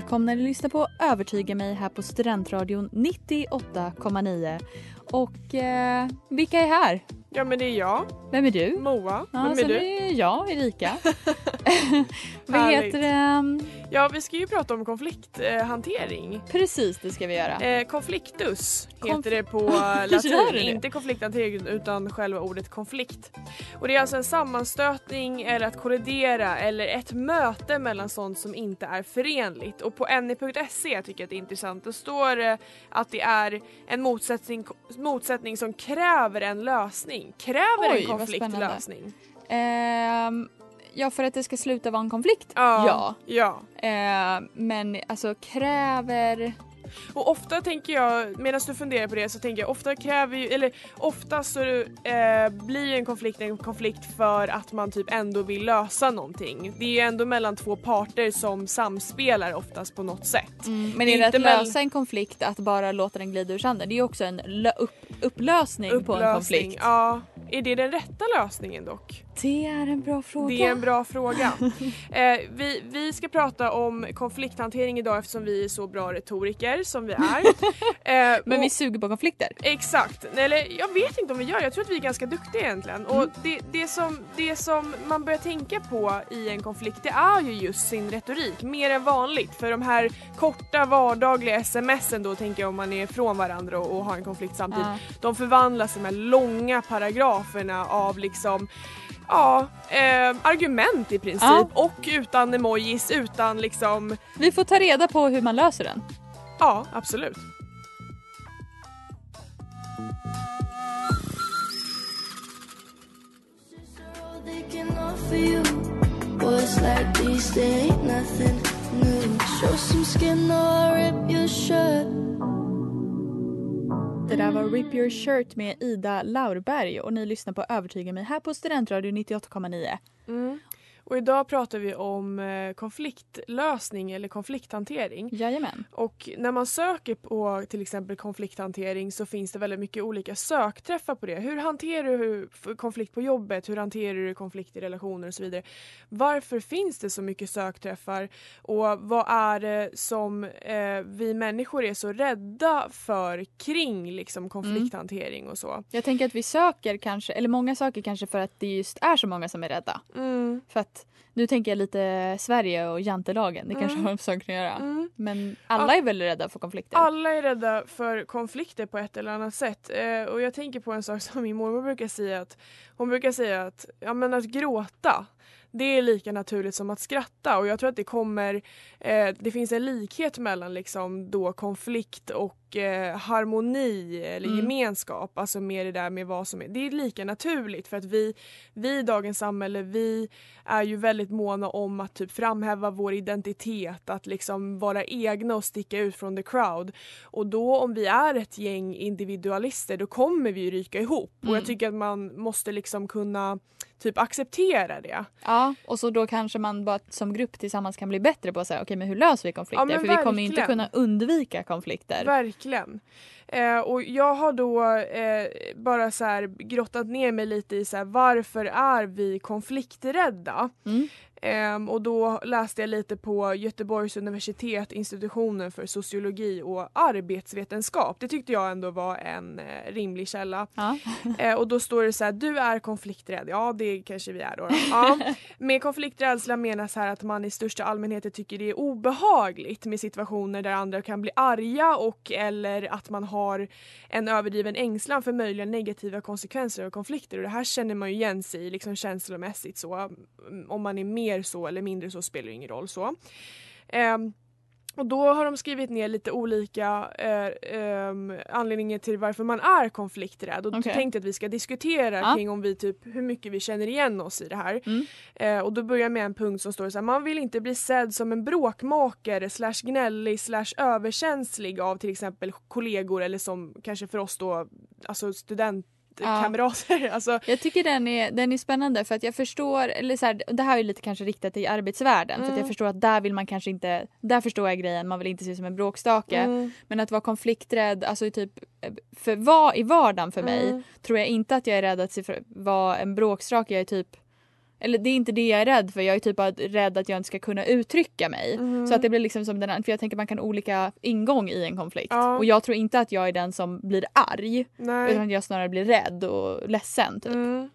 Välkomna att lyssna på Övertyga mig här på Studentradion 98,9. Och eh, vilka är här? Ja men det är jag, Vem är du? Moa. Ja, Vem är sen du? är jag, Erika. Vad heter det? Ja vi ska ju prata om konflikthantering. Precis, det ska vi göra. Eh, konfliktus Konf- heter det på latin. det det? Inte konflikthantering utan själva ordet konflikt. Och det är alltså en sammanstötning eller att kollidera eller ett möte mellan sånt som inte är förenligt. Och på ne.se tycker jag att det är intressant. Det står eh, att det är en motsättning, motsättning som kräver en lösning. Kräver Oj, en konflikt lösning? Ehm, ja, för att det ska sluta vara en konflikt? Ja. ja. Ehm, men alltså kräver... Och ofta tänker jag, medan du funderar på det så tänker jag ofta kräver ju, eller ofta så eh, blir en konflikt en konflikt för att man typ ändå vill lösa någonting. Det är ju ändå mellan två parter som samspelar oftast på något sätt. Mm, men Det är är det att lösa en konflikt att bara låta den glida ur sanden? Det är ju också en upp- upplösning, på en Upplösning, konflikt. ja. Är det den rätta lösningen dock? Det är en bra fråga. Det är en bra fråga. eh, vi, vi ska prata om konflikthantering idag eftersom vi är så bra retoriker som vi är. Eh, Men och- vi suger på konflikter. Exakt, eller jag vet inte om vi gör jag tror att vi är ganska duktiga egentligen. Och det, det, som, det som man börjar tänka på i en konflikt det är ju just sin retorik, mer än vanligt. För de här korta vardagliga smsen då tänker jag om man är från varandra och, och har en konflikt samtidigt. Ja. De förvandlas till de här långa paragraferna av liksom Ja, eh, argument i princip Ja. och utan emojis, utan liksom, Vi får ta reda på hur man löser den. ja absolut. Det där var Rip Your Shirt med Ida Laurberg och ni lyssnar på Övertyga mig här på Studentradio 98,9. Mm. Och idag pratar vi om eh, konfliktlösning eller konflikthantering. Jajamän. Och när man söker på till exempel konflikthantering så finns det väldigt mycket olika sökträffar på det. Hur hanterar du konflikt på jobbet? Hur hanterar du konflikt i relationer och så vidare? Varför finns det så mycket sökträffar? Och vad är det som eh, vi människor är så rädda för kring liksom, konflikthantering och så? Jag tänker att vi söker kanske, eller många söker kanske för att det just är så många som är rädda. Mm. För att nu tänker jag lite Sverige och jantelagen, det kanske Mm. har med saken att göra. Mm. Men alla är väl rädda för konflikter? Alla är rädda för konflikter på ett eller annat sätt. Eh, och jag tänker på en sak som min mormor brukar säga. Att, hon brukar säga att, ja, men att gråta det är lika naturligt som att skratta och jag tror att det kommer, eh, det finns en likhet mellan liksom då konflikt och och eh, harmoni eller Mm. gemenskap, alltså med det där med vad som är, det är lika naturligt för att vi, vi i dagens samhälle, vi är ju väldigt måna om att typ framhäva vår identitet, att liksom vara egna och sticka ut från the crowd. Och då om vi är ett gäng individualister då kommer vi ryka ihop och Mm. jag tycker att man måste liksom kunna typ acceptera det. Ja, och så då kanske man bara som grupp tillsammans kan bli bättre på att säga okej men hur löser vi konflikter? Ja, För vi kommer inte verkligen. kunna undvika konflikter. Verkligen. Eh, och jag har då eh, bara så grottat ner mig lite i så här, varför är vi konflikträdda? Mm. Ehm, och då läste jag lite på Göteborgs universitet, institutionen för sociologi och arbetsvetenskap. Det tyckte jag ändå var en eh, rimlig källa. Ja. Eh, och då står det så här, du är konflikträdd. Ja, det kanske vi är då. då. Ja. Med konflikträdsla menas här att man i största allmänhet tycker det är obehagligt med situationer där andra kan bli arga och eller att man har en överdriven ängslan för möjliga negativa konsekvenser av konflikter. Och det här känner man ju igen sig i liksom känslomässigt så. Mm, Om man är mer så eller mindre så spelar ingen roll så. Ehm, och då har de skrivit ner lite olika eh, ehm, anledningar till varför man är konflikträdd. Och Okej. tänkte att vi ska diskutera Ja. kring om vi typ, hur mycket vi känner igen oss i det här. Mm. Eh, och då börjar jag med en punkt som står så här, man vill inte bli sedd som en bråkmakare slash gnällig slash överkänslig av till exempel kollegor eller som kanske för oss då, alltså studentkamrater. alltså, Jag tycker den är, den är spännande för att jag förstår, eller så här, det här är lite kanske riktat till arbetsvärlden för att Mm. jag förstår att där vill man kanske inte, där förstår jag grejen, man vill inte se ut som en bråkstake. mm, Men att vara konflikträdd, alltså typ för vad i vardagen för mig mm, tror jag inte att jag är rädd att se för, vara en bråkstake. Jag är typ eller det är inte det jag är rädd för, jag är typ bara rädd att jag inte ska kunna uttrycka mig. mm. Så att det blir liksom som den för jag tänker man kan ha olika ingång i en konflikt. Ja. Och jag tror inte att jag är den som blir arg. Nej. Utan jag snarare blir rädd och ledsen typ. Mm.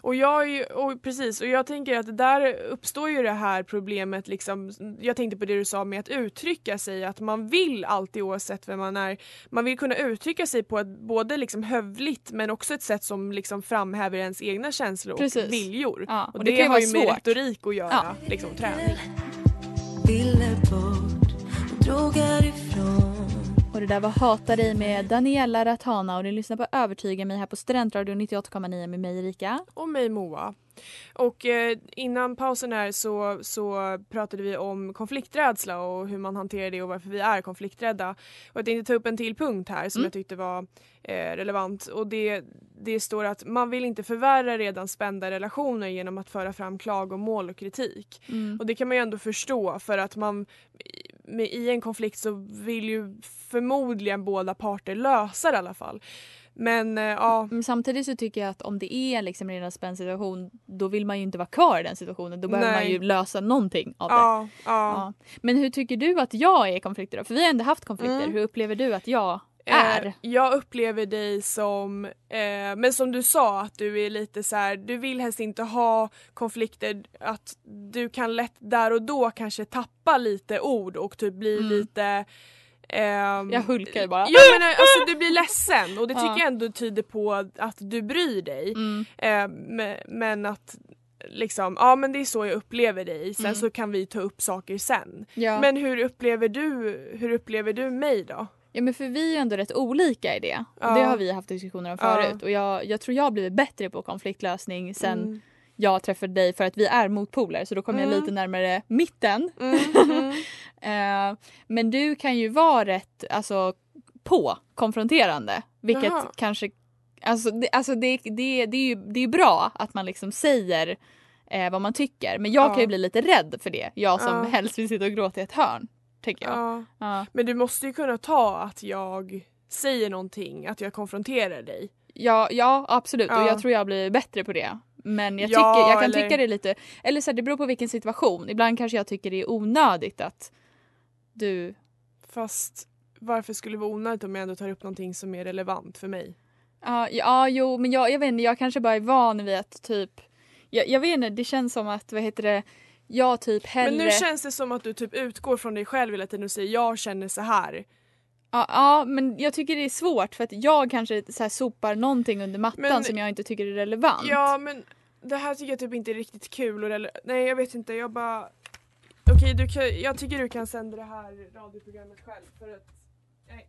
Och jag ju, och precis, och jag tänker att där uppstår ju det här problemet liksom, jag tänkte på det du sa med att uttrycka sig, att man vill alltid oavsett vem man är, man vill kunna uttrycka sig på ett både liksom hövligt men också ett sätt som liksom framhäver ens egna känslor och Precis. viljor. Ja, Och, och det, det har vara ju med svårt. retorik att göra, Ja. liksom träning. Ville bort, drog härifrån Och det där var Hata dig med Daniela Ratana och ni lyssnar på Övertyga mig här på Studentradion 98,9 med mig Erika. och mig Moa. Och eh, innan pausen här så, så pratade vi om konflikträdsla och hur man hanterar det och varför vi är konflikträdda. Och jag tänkte ta upp en till punkt här som Mm. jag tyckte var eh, relevant och det, det står att man vill inte förvärra redan spända relationer genom att föra fram klagomål och kritik. Mm. Och det kan man ju ändå förstå för att man med, i en konflikt så vill ju förmodligen båda parter lösa det i alla fall. Men eh, ja, samtidigt så tycker jag att om det är liksom en redan spänd situation då vill man ju inte vara kvar i den situationen. Då behöver Nej. man ju lösa någonting av det. ja, ja. Ja. Men hur tycker du att jag är i konflikter då? För vi har ändå haft konflikter. Mm. Hur upplever du att jag är? Eh, jag upplever dig som, eh, men som du sa att du är lite så här, du vill helst inte ha konflikter, att du kan lätt där och då kanske tappa lite ord och typ bli Mm. lite ehm, Jag hulkar ju bara. Ja men eh, alltså du blir ledsen och det tycker Ja. jag ändå tyder på att du bryr dig. Mm. Me- men att liksom, ja men det är så jag upplever dig, sen Mm. så kan vi ta upp saker sen. Ja. Men hur upplever du, hur upplever du mig då? Ja men för vi är ju ändå rätt olika i det. Ja. Det har vi haft diskussioner om Ja. förut. Och jag, jag tror jag har blivit bättre på konfliktlösning sen Mm. jag träffade dig för att vi är motpoler så då kommer jag Mm. lite närmare mitten. Mm, mm. Eh, men du kan ju vara rätt alltså, på konfronterande. Vilket Jaha. kanske... Alltså, det, alltså det, det, det är ju det är bra att man liksom säger eh, vad man tycker. Men jag Ja. kan ju bli lite rädd för det. Jag som Ja. helst vill sitta och gråta i ett hörn. Tänker jag. Ja. Ja. Men du måste ju kunna ta att jag säger någonting, att jag konfronterar dig. Ja, ja absolut. Och Ja. jag tror jag blir bättre på det. Men jag, Ja, tycker, jag kan eller- tycka det lite... Eller så här, det beror på vilken situation. Ibland kanske jag tycker det är onödigt att du... Fast varför skulle det vara onödigt om jag ändå tar upp någonting som är relevant för mig? Ja, ja jo, men jag, jag vet inte, jag kanske bara är van vid att typ... Jag, jag vet inte, det känns som att, vad heter det, jag typ hellre... Men nu känns det som att du typ utgår från dig själv hela tiden och säger jag känner så här. ja, ja, men jag tycker det är svårt för att jag kanske så här sopar någonting under mattan Men- som jag inte tycker är relevant. Ja men det här tycker jag typ inte är riktigt kul och rele- Nej jag vet inte, jag bara Okej du kan, jag tycker du kan sända det här radioprogrammet själv för att Nej,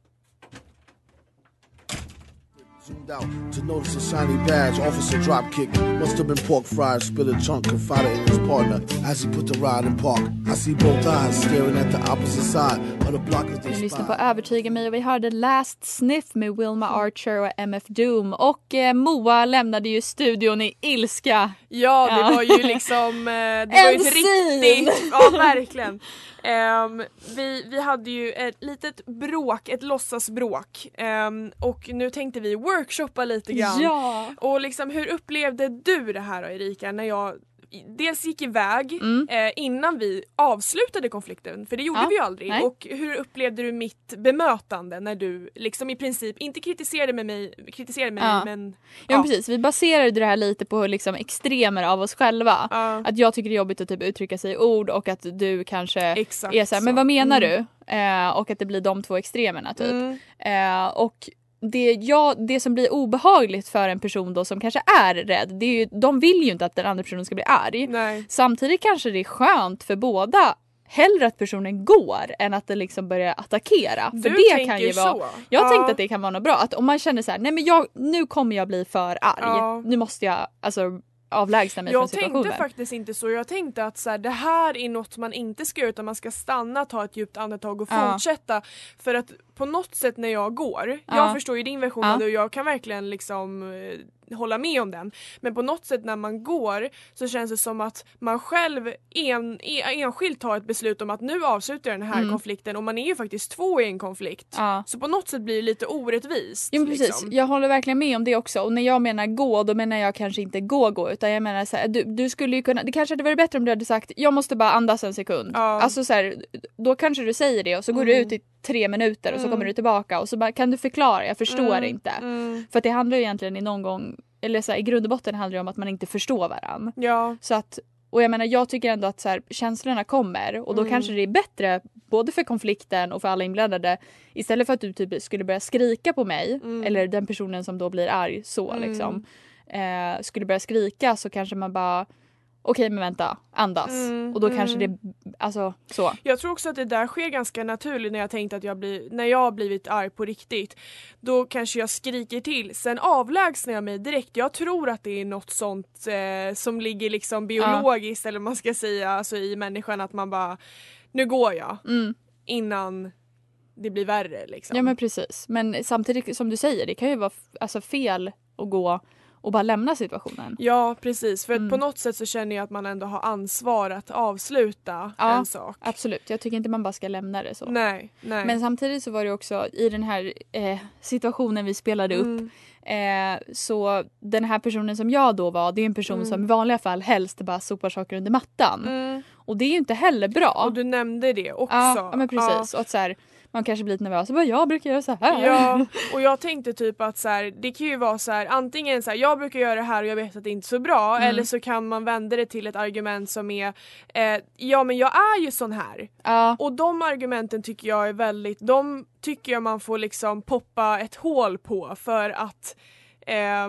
Zoomed out to notice a shiny badge, officer drop kick. Must have been pork fried, spill a chunk, confided in his partner as he put the ride in park. I see both eyes staring at the opposite side of the block as they Ni lyssnar på spy. Övertyga mig och vi hörde Last Sniff med Wilma Archer och MF Doom och eh, Moa lämnade ju studion i ilska. Ja, det Ja. var ju liksom... eh, Det var ju ett riktigt... Ja, verkligen. Ehm, vi, vi hade ju ett litet bråk, ett låtsasbråk. Ehm, och nu tänkte vi workshoppa lite grann. Ja. Och liksom hur upplevde du det här då Erika när jag dels gick iväg Mm. eh, innan vi avslutade konflikten, för det gjorde Ja, vi ju aldrig. nej. Och hur upplevde du mitt bemötande när du liksom i princip inte kritiserade med mig, kritiserade mig Ja. men Ja, men precis, vi baserade det här lite på liksom extremer av oss själva. Ja. Att jag tycker det är jobbigt att typ uttrycka sig i ord och att du kanske Exakt är såhär, men så. vad menar Mm. du? Eh, och att det blir de två extremerna typ. Mm. Eh, och det, ja, det som blir obehagligt för en person då som kanske är rädd, det är ju, de vill ju inte att den andra personen ska bli arg. Nej. Samtidigt kanske det är skönt för båda hellre att personen går än att den liksom börjar attackera. För Du det tänker kan ju vara, så? jag Ja. tänkte att det kan vara något bra. Att om man känner så här, nej men jag, nu kommer jag bli för arg. Ja. Nu måste jag alltså avlägsna mig Jag från situationen. tänkte faktiskt inte så. Jag tänkte att så här, det här är något man inte ska göra utan man ska stanna, ta ett djupt andetag och Ja. fortsätta. För att på något sätt när jag går, Ja. jag förstår ju din version Ja. av det och jag kan verkligen liksom eh, hålla med om den. Men på något sätt när man går så känns det som att man själv en, en, enskilt tar ett beslut om att nu avslutar jag den här Mm. konflikten och man är ju faktiskt två i en konflikt. Ja. Så på något sätt blir det lite orättvist. Jo precis, liksom. jag håller verkligen med om det också. Och när jag menar gå, då menar jag kanske inte gå gå utan jag menar så här, du, du skulle ju kunna, det kanske hade varit bättre om du hade sagt jag måste bara andas en sekund. Ja. Alltså så här, då kanske du säger det och så går du Mm. ut i tre minuter och så Mm. kommer du tillbaka och så bara kan du förklara, jag förstår Mm, inte. Mm. För att det handlar ju egentligen i någon gång, eller så här, i grund och botten handlar det om att man inte förstår varandra. Ja. Så att, och jag menar jag tycker ändå att så här, känslorna kommer och då Mm. kanske det är bättre både för konflikten och för alla inblandade istället för att du typ skulle börja skrika på mig Mm. eller den personen som då blir arg så Mm. liksom eh, skulle börja skrika så kanske man bara okej men vänta andas Mm, och då kanske mm. det alltså så. Jag tror också att det där sker ganska naturligt när jag tänkte att jag blir, när jag har blivit arg på riktigt. Då kanske jag skriker till, sen avlägsnar jag mig direkt. Jag tror att det är något sånt eh, som ligger liksom biologiskt eller vad man ska säga, alltså i människan att man bara nu går jag Mm. innan det blir värre liksom. Ja men precis men samtidigt som du säger det kan ju vara alltså, fel att gå och bara lämna situationen. Ja precis, för Mm. på något sätt så känner jag att man ändå har ansvar att avsluta Ja. en sak. Absolut, jag tycker inte man bara ska lämna det så. Nej, nej. Men samtidigt så var det också i den här eh, situationen vi spelade upp Mm. eh, så den här personen som jag då var det är en person Mm. som i vanliga fall helst bara sopar saker under mattan. Och det är ju inte heller bra. Och du nämnde det också. ja, ja men precis. Och att så här, man kanske blir lite nervös och bara jag brukar göra så här. Ja, och jag tänkte typ att så här, det kan ju vara så här, antingen så här, jag brukar göra det här och jag vet att det inte är så bra Mm. eller så kan man vända det till ett argument som är eh, ja men jag är ju sån här. Ja, Och de argumenten tycker jag är väldigt, de tycker jag man får liksom poppa ett hål på för att eh,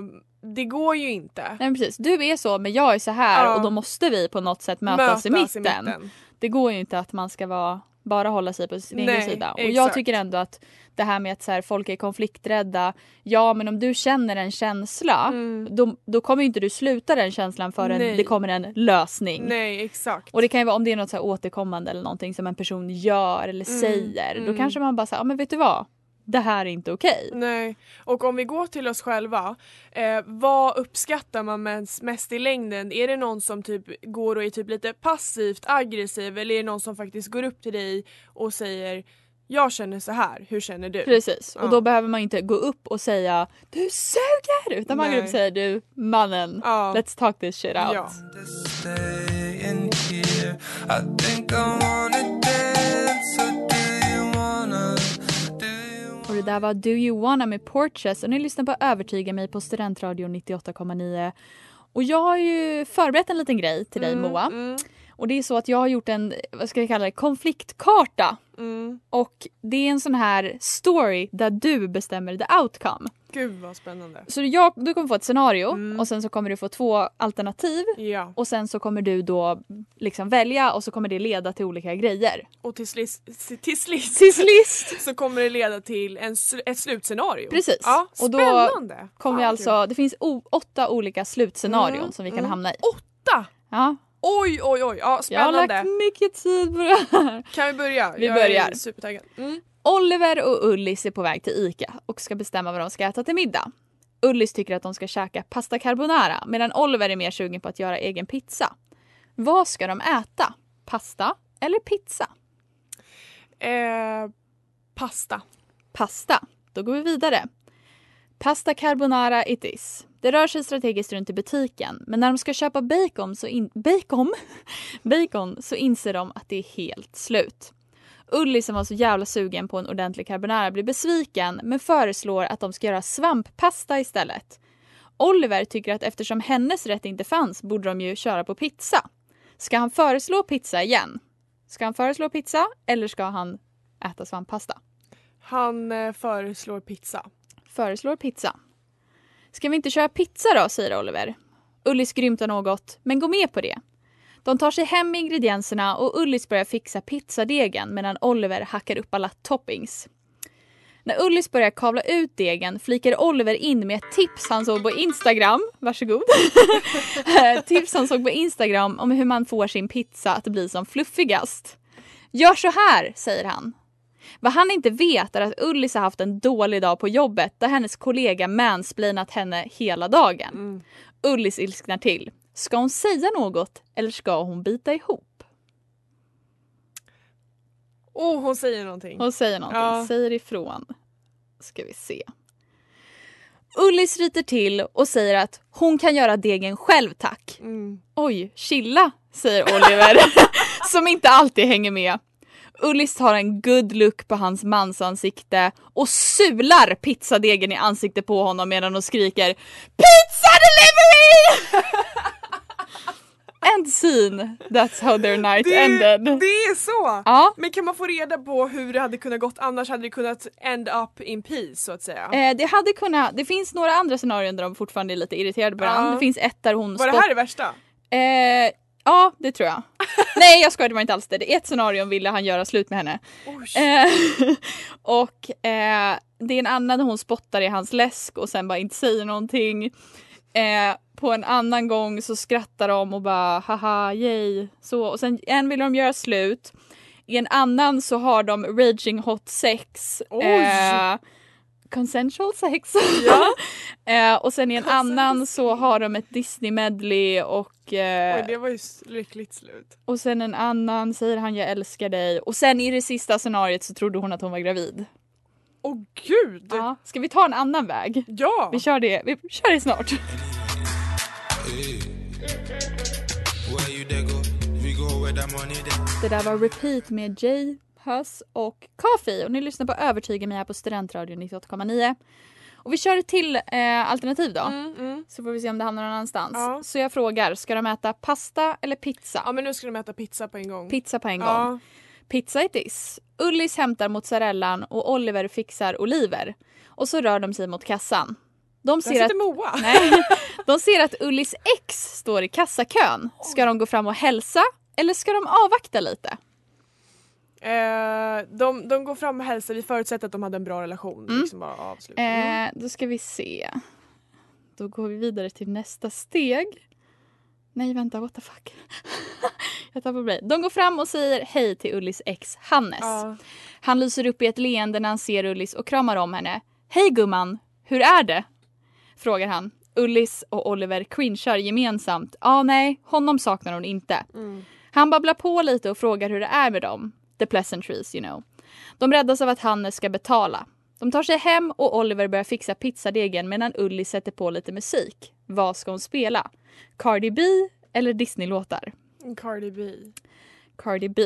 det går ju inte. nej, precis. Du är så men jag är så här Ja. och då måste vi på något sätt mötas, i, Mötas mitten. Det går ju inte att man ska vara, bara hålla sig på sin egen sida. Och jag exakt. tycker ändå att det här med att så här, folk är konflikträdda. Ja men om du känner en känsla Mm. då, då kommer ju inte du sluta den känslan förrän Nej. det kommer en lösning. Nej exakt. Och det kan ju vara om det är något så här återkommande eller någonting som en person gör eller Mm, säger. Då mm. kanske man bara säger, ja men vet du vad? Det här är inte okej. Nej, och om vi går till oss själva, eh, vad uppskattar man mest, mest i längden? Är det någon som typ går och är typ lite passivt aggressiv eller är det någon som faktiskt går upp till dig och säger jag känner så här, hur känner du? Precis. Ja. Och då behöver man inte gå upp och säga du suger! Utan man går upp och säger du mannen, Ja. let's talk this shit out. Ja. Det där var Do You Wanna med Porches och ni lyssnar på Övertyga mig på Studentradion 98,9. Och jag har ju förberett en liten grej till dig Mm, Moa. Mm, Och det är så att jag har gjort en, vad ska vi kalla det, konfliktkarta. mm. Och det är en sån här story där du bestämmer the outcome. Gud vad spännande. Så jag, du kommer få ett scenario Mm. och sen så kommer du få två alternativ Ja. och sen så kommer du då liksom välja och så kommer det leda till olika grejer. Och till sist, till sist, Till sist så kommer det leda till en, ett slutscenario. Precis. Ja, Och då spännande. kommer vi Fan, alltså, det finns o- åtta olika slutscenarion Mm, som vi kan mm. hamna i. Åtta! Ja, Oj, oj, oj. Ja, jag har spännande. lagt mycket tid på det här. Kan vi börja? Vi jag börjar. är supertaggad. Mm. Oliver och Ullis är på väg till ICA och ska bestämma vad de ska äta till middag. Ullis tycker att de ska käka pasta carbonara medan Oliver är mer sugen på att göra egen pizza. Vad ska de äta? Pasta eller pizza? Eh, pasta. Pasta. Då går vi vidare. Pasta carbonara it is. Det rör sig strategiskt runt i butiken men när de ska köpa bacon så, in- bacon? bacon så inser de att det är helt slut. Ulli som var så jävla sugen på en ordentlig carbonara blir besviken men föreslår att de ska göra svamppasta istället. Oliver tycker att eftersom hennes rätt inte fanns borde de ju köra på pizza. Ska han föreslå pizza igen? Ska han föreslå pizza eller ska han äta svamppasta? Han eh, föreslår pizza. Föreslår pizza. Ska vi inte köra pizza då, säger Oliver. Ullis grymtar något, men går med på det. De tar sig hem med ingredienserna och Ullis börjar fixa pizzadegen medan Oliver hackar upp alla toppings. När Ullis börjar kavla ut degen flikar Oliver in med ett tips han såg på Instagram. Varsågod. tips han såg på Instagram om hur man får sin pizza att bli som fluffigast. Gör så här, säger han. Vad han inte vet är att Ullis har haft en dålig dag på jobbet där hennes kollega mansplainat henne hela dagen. Mm. Ullis ilsknar till. Ska hon säga något eller ska hon bita ihop? Oh, hon säger någonting. Hon säger någonting, Ja. säger ifrån. Ska vi se. Ullis ryter till och säger att hon kan göra degen själv tack. Mm. Oj, chilla, säger Oliver som inte alltid hänger med. Ullis tar en good look på hans mansansikte och sular pizzadegen i ansiktet på honom medan hon skriker Pizza delivery! End scene. That's how their night Det, ended. det är så! Ja. Men kan man få reda på hur det hade kunnat gått annars hade det kunnat end up in peace så att säga? Eh, det hade kunnat, det finns några andra scenarion där de fortfarande är lite irriterade på varandra. Ja. Det finns ett där hon Var det här det värsta? Eh, ja, det tror jag. Nej jag skojar, det var inte alls det. I ett scenario ville han göra slut med henne. Eh, och eh, det är en annan där hon spottar i hans läsk och sen bara inte säger någonting. Eh, på en annan gång så skrattar de och bara haha yay. Så, och sen en vill de göra slut. I en annan så har de raging hot sex. Consensual sex. Ja. eh, och sen i en annan så har de ett Disney medley och eh, Oj, det var ju lyckligt slut. och sen en annan säger han jag älskar dig och sen i det sista scenariot så trodde hon att hon var gravid. Åh gud! Ja. Ska vi ta en annan väg? Ja! Vi kör det, vi kör det snart. Det där var Repeat med Jay, Huss och Kafi och ni lyssnar på Övertyga mig här på Studentradion 98,9. Och vi kör ett till eh, alternativ då. Mm, mm. Så får vi se om det hamnar någon annanstans. Ja. Så jag frågar, ska de äta pasta eller pizza? Ja men nu ska de äta pizza på en gång. Pizza på en gång. Ja. Pizza it is. Ullis hämtar mozzarellan och Oliver fixar oliver. Och så rör de sig mot kassan. De ser, att, Moa. nej, de ser att Ullis ex står i kassakön. Ska de gå fram och hälsa eller ska de avvakta lite? Eh, de, de går fram och hälsar, vi förutsätter att de hade en bra relation. Mm. Liksom bara avslut. Mm. Eh, då ska vi se. Då går vi vidare till nästa steg. Nej vänta, what the fuck. Jag tappar mig. De går fram och säger hej till Ullis ex Hannes. Ja. Han lyser upp i ett leende när han ser Ullis och kramar om henne. Hej gumman, hur är det? Frågar han. Ullis och Oliver cringear gemensamt. Ja, ah, nej, honom saknar hon inte. Mm. Han babblar på lite och frågar hur det är med dem. The pleasantries, you know. De räddas av att Hannes ska betala. De tar sig hem och Oliver börjar fixa pizzadegen medan Ullis sätter på lite musik. Vad ska hon spela? Cardi B eller Disney-låtar? Cardi B. Cardi B.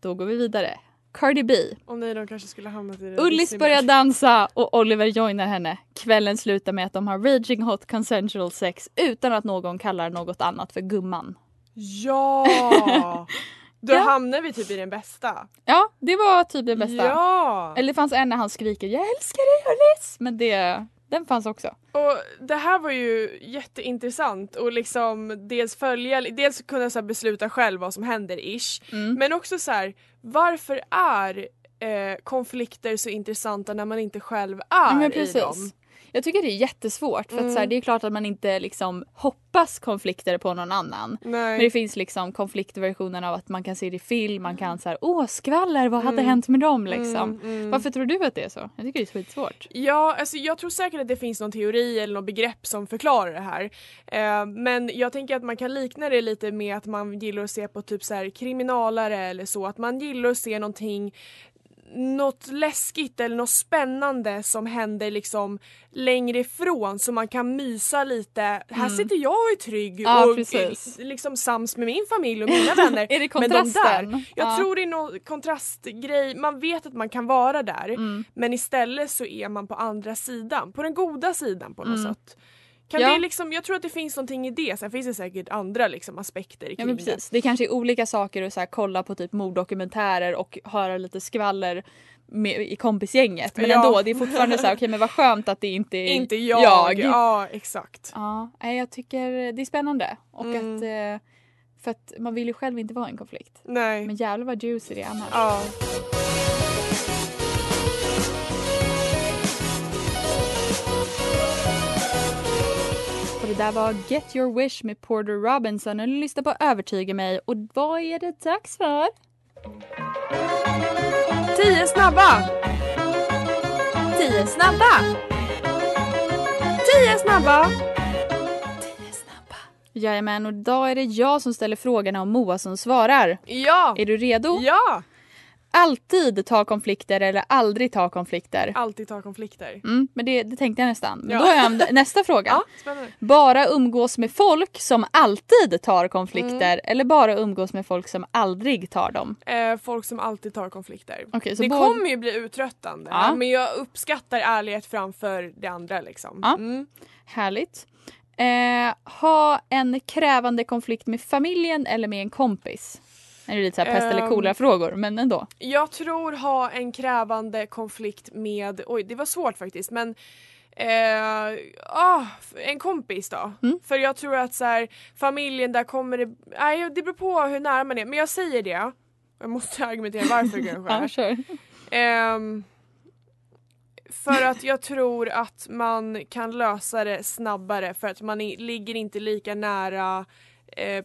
Då går vi vidare. Cardi B. Och nej, de kanske skulle hamnat i det Ullis börjar dansa och Oliver joinar henne. Kvällen slutar med att de har raging hot consensual sex utan att någon kallar något annat för gumman. Ja! Då Ja. hamnar vi typ i den bästa. Ja, det var typ det bästa. Ja! Eller det fanns en när han skriker “Jag älskar dig Ullis” men det, Den fanns också. Och det här var ju jätteintressant och liksom dels följa, dels kunna så besluta själv vad som händer ish. Mm. Men också så här, varför är eh, konflikter så intressanta när man inte själv är i dem? Jag tycker det är jättesvårt för att så här, Mm. det är klart att man inte liksom hoppas konflikter på någon annan. Men det Nej. finns liksom konfliktversionen av att man kan se det i film, man kan säga åh skvaller, vad hade Mm. hänt med dem liksom. Mm, mm. Varför tror du att det är så? Jag tycker det är skitsvårt. Ja, alltså jag tror säkert att det finns någon teori eller något begrepp som förklarar det här. Eh, men jag tänker att man kan likna det lite med att man gillar att se på typ så här kriminalare eller så. Att man gillar att se någonting något läskigt eller något spännande som händer liksom längre ifrån så man kan mysa lite. Här Mm. sitter jag och är trygg Ja, och precis. liksom sams med min familj och mina vänner. Är det de kontrasten? där, jag Ja. tror det är någon kontrastgrej, man vet att man kan vara där Mm. men istället så är man på andra sidan, på den goda sidan på något Mm. sätt. Kan Ja. det liksom, jag tror att det finns någonting i det, sen finns det säkert andra liksom, aspekter Ja kring men precis. Det kanske är olika saker att så här, kolla på typ morddokumentärer och höra lite skvaller med, i kompisgänget. Men Ja. ändå, det är fortfarande så här, okej men vad skönt att det inte det. är Inte jag. jag. Ja exakt. Ja, jag tycker det är spännande. Och Mm. att, eh, för att man vill ju själv inte vara i en konflikt. Nej. Men jävlar vad juicy det är annars. Ja. Och det där var Get Your Wish med Porter Robinson och du lyssnar på Övertyga mig. Och vad är det dags för? Tio snabba! Tio snabba! Tio snabba! Jajamän, och idag är det jag som ställer frågorna och Moa som svarar. Ja! Är du redo? Ja! Alltid ta konflikter eller aldrig ta konflikter? Alltid ta konflikter. Mm, men det, det tänkte jag nästan. Men Ja. då har jag nästa fråga. Ja, spännande. Bara umgås med folk som alltid tar konflikter Mm. eller bara umgås med folk som aldrig tar dem? Eh, folk som alltid tar konflikter. Så det kommer ju bli uttröttande Ja. men jag uppskattar ärlighet framför det andra liksom. Ja. Mm. Härligt. Eh, ha en krävande konflikt med familjen eller med en kompis? Det är lite så pest eller Ehm. kolera frågor men ändå. Jag tror ha en krävande konflikt med, oj det var svårt faktiskt men eh, ah, en kompis då. Mm. För jag tror att så här, familjen där kommer det, nej det beror på hur nära man är men jag säger det. Jag måste argumentera varför kanske. Ja. Ehm, för att jag tror att man kan lösa det snabbare för att man ligger inte lika nära eh,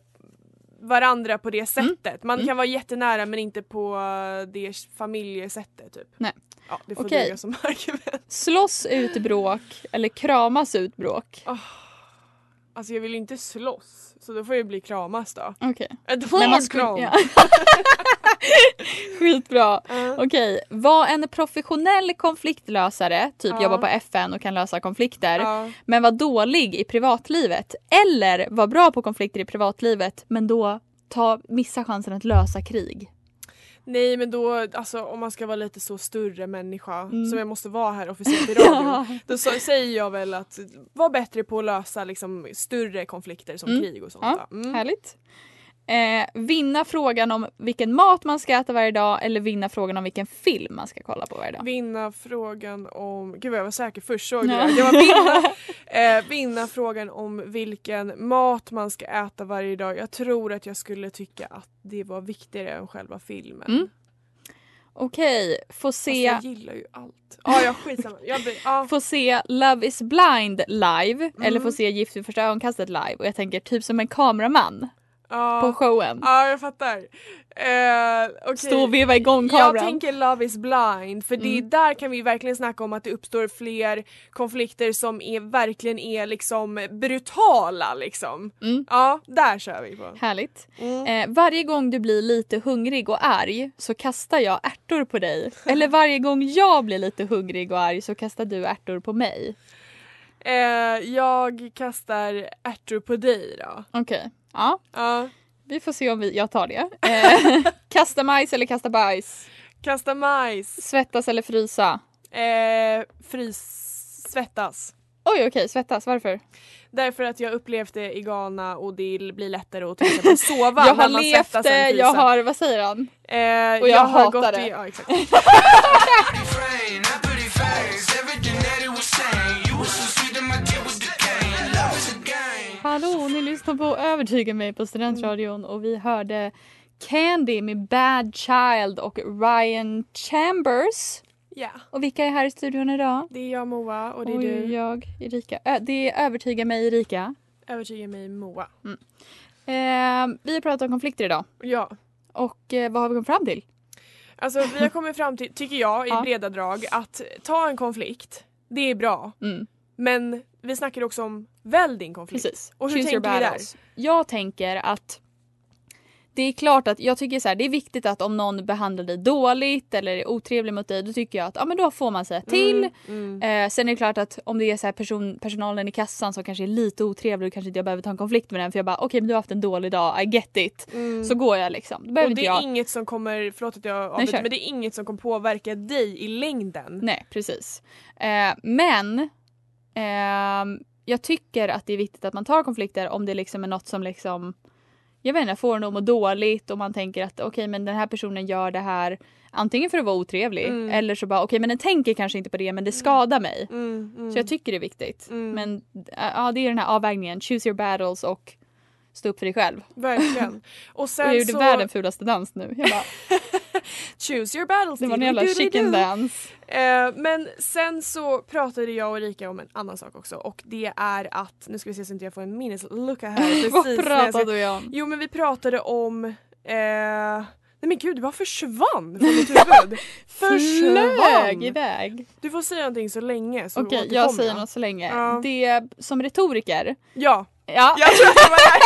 varandra på det sättet. Man Mm. kan vara jättenära men inte på det familjesättet typ. Nej. Ja, det får duga som argument. Slåss ut bråk eller kramas ut bråk? Alltså jag vill inte slåss så då får jag bli kramas då. Okej. Ett Men man hårt kram! ja. Skitbra. Ja. Okej, var en professionell konfliktlösare, typ Ja. jobba på FN och kan lösa konflikter, Ja. men var dålig i privatlivet. Eller var bra på konflikter i privatlivet men då ta, missa chansen att lösa krig. Nej men då, alltså om man ska vara lite så större människa Mm. som jag måste vara här officiellt i radio. Ja. Då så, säger jag väl att var bättre på att lösa liksom, större konflikter som Mm. krig och sånt. Ja. Mm. Härligt. Eh, vinna frågan om vilken mat man ska äta varje dag eller vinna frågan om vilken film man ska kolla på varje dag. Vinna frågan om, gud vad jag var säker först såg du Ja. det? Var vinna, eh, vinna frågan om vilken mat man ska äta varje dag. Jag tror att jag skulle tycka att det var viktigare än själva filmen. Mm. Okej, få se, jag gillar ju allt. Ja, jag skitsamma. Jag, blir- ja. få se Love is blind live Mm. eller få se Gift vid första ögonkastet live. Och jag tänker typ som en kameraman Ja. på showen. Ja, jag fattar. Eh, okej. Stå och veva igång Jag kameran. tänker Love is blind för det, Mm. där kan vi verkligen snacka om att det uppstår fler konflikter som är, verkligen är liksom brutala liksom. Mm. Ja, där kör vi på. Härligt. Mm. Eh, varje gång du blir lite hungrig och arg så kastar jag ärtor på dig. Eller varje gång jag blir lite hungrig och arg så kastar du ärtor på mig. Eh, jag kastar ärtor på dig då. Okej. Ja, Ja. vi får se om vi, jag tar det. Eh, kasta majs eller kasta bajs? Kasta majs. Svettas eller frysa? Eh, frys... Svettas. Oj okej, svettas. Varför? Därför att jag upplevt det i Ghana och det blir lättare att till exempel sova jag har när man levt det, jag har, vad säger han? Eh, Och jag jag har hatar gått det. i, ja, exakt. Hallå, ni lyssnar på Övertyga mig på Studentradion och vi hörde Candy med Bad Child och Ryan Chambers. Ja, Och vilka är här i studion idag? det är jag Moa och det är Oj, du. jag, Erika. Ö, det är Övertyga mig, Erika. Övertyga mig Moa. Eh, vi har pratat om konflikter idag. Ja. Och eh, vad har vi kommit fram till? Alltså vi har kommit fram till, tycker jag, i Ja. breda drag att ta en konflikt, det är bra. Mm, Men vi snackar också om välj din konflikt. precis. Och hur Choose tänker vi där? Jag tänker att det är klart att jag tycker så här, det är viktigt att om någon behandlar dig dåligt eller är otrevlig mot dig då tycker jag att ja, men då får man säga till. Mm. Eh, sen är det klart att om det är så här person, personalen i kassan som kanske är lite otrevlig och kanske inte jag behöver ta en konflikt med den för jag bara okej men du har haft en dålig dag, I get it. Mm. Så går jag liksom. Då behöver Och det är jag... inget som kommer, förlåt att jag avbryter, men det är inget som kommer påverka dig i längden. Nej precis. Eh, men ehm, jag tycker att det är viktigt att man tar konflikter om det liksom är något som liksom jag vet inte, får en att må dåligt och man tänker att okej men den här personen gör det här antingen för att vara otrevlig Mm. eller så bara okej men den tänker kanske inte på det men det skadar mig. Mm, mm. Så jag tycker det är viktigt. Mm. Men äh, ja, det är den här avvägningen. Choose your battles och stå upp för dig själv. Verkligen. Och Och sen jag gjorde så... världens fulaste dans nu. Jag bara, Choose your battles. det var en jävla chicken dance. Eh, men sen så pratade jag och Erika om en annan sak också och det är att, nu ska vi se så inte jag får en minneslucka här. precis Vad jag ska- pratade vi om? Jo men vi pratade om eh, Nej men gud det bara försvann från mitt huvud. Flög försvann! iväg. Du får säga någonting så länge Okej, återkommer jag säger något så länge. Ja. Det som retoriker. Ja, Ja, jag att det var det här.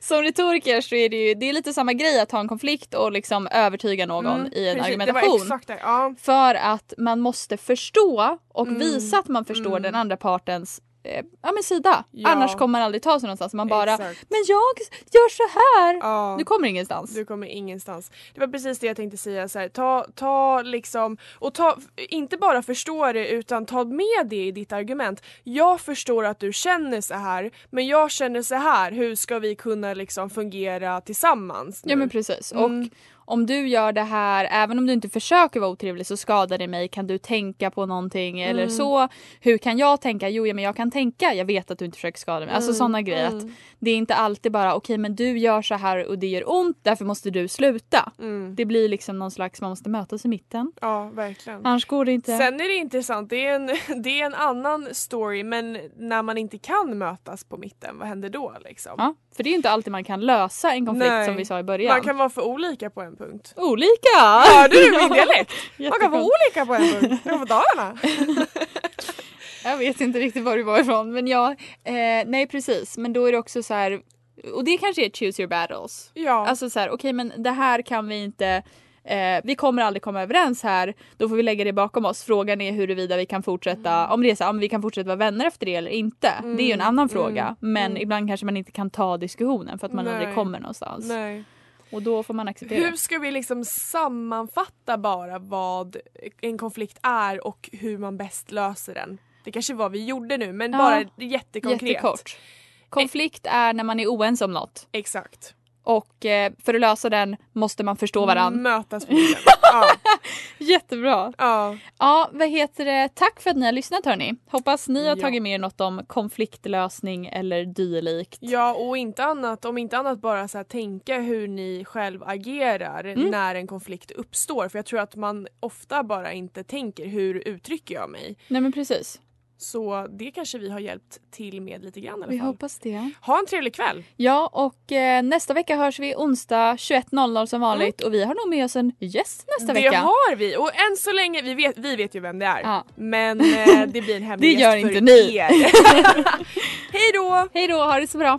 som retoriker så är det ju det är lite samma grej att ha en konflikt och liksom övertyga någon Mm, i en precis, argumentation. det. Ja. För att man måste förstå och Mm, visa att man förstår mm. den andra partens eh, ja, men sida. Ja. Annars kommer man aldrig ta sig någonstans. Man bara Exakt. “men jag gör så här”. Ja. Du kommer ingenstans. Du kommer ingenstans. Det var precis det jag tänkte säga. Så här, ta, ta liksom, och ta, inte bara förstå det utan ta med det i ditt argument. Jag förstår att du känner så här men jag känner så här. Hur ska vi kunna liksom fungera tillsammans? Nu? Ja men precis. Mm. Och om du gör det här, även om du inte försöker vara otrevlig så skadar det mig. Kan du tänka på någonting eller Mm. så? Hur kan jag tänka? Jo ja, men jag kan tänka. Jag vet att du inte försöker skada mig. Alltså Mm, sådana grejer. Att mm. det är inte alltid bara okej men du gör så här och det gör ont därför måste du sluta. Mm. Det blir liksom någon slags, man måste mötas i mitten. Ja verkligen. Annars går det inte. Sen är det intressant, det är, en, det är en annan story men när man inte kan mötas på mitten, vad händer då liksom? Ja, för det är inte alltid man kan lösa en konflikt Nej. som vi sa i början. Man kan vara för olika på en punkt. Olika! Hörde du min dialekt? Man kan vara olika på en punkt. Det var på Dalarna. Jag vet inte riktigt var du var ifrån men ja, eh, nej precis. Men då är det också så här, och det kanske är choose your battles. Ja. Alltså så här, okej men det här kan vi inte, eh, vi kommer aldrig komma överens här. Då får vi lägga det bakom oss. Frågan är huruvida vi kan fortsätta, om det är så, om vi kan fortsätta vara vänner efter det eller inte. Det är ju en annan fråga. Men ibland kanske man inte kan ta diskussionen för att man Nej. aldrig kommer någonstans. Nej. Och då får man acceptera Hur ska vi liksom sammanfatta bara vad en konflikt är och hur man bäst löser den? Det kanske var vi gjorde nu men Ja. bara jättekonkret. Jättekort. Konflikt är när man är oense om något. Exakt. Och eh, för att lösa den måste man förstå varandra. Mötas på ja. Jättebra. ja. Ja, vad heter det? Tack för att ni har lyssnat hörni. Hoppas ni har Ja. tagit med er något om konfliktlösning eller dylikt. Ja och inte annat, om inte annat bara så här, tänka hur ni själv agerar Mm. när en konflikt uppstår. För jag tror att man ofta bara inte tänker hur uttrycker jag mig. Nej men precis. Så det kanske vi har hjälpt till med lite grann i alla Vi fall. hoppas det. Ha en trevlig kväll! Ja och eh, nästa vecka hörs vi onsdag 21.00 som vanligt och vi har nog med oss en gäst nästa det vecka. har vi och än så länge, vi vet, vi vet ju vem det är. Ja. Men eh, det blir en hemlig Det gör gäst för inte ni. er. Hej då! Hej då, ha det så bra.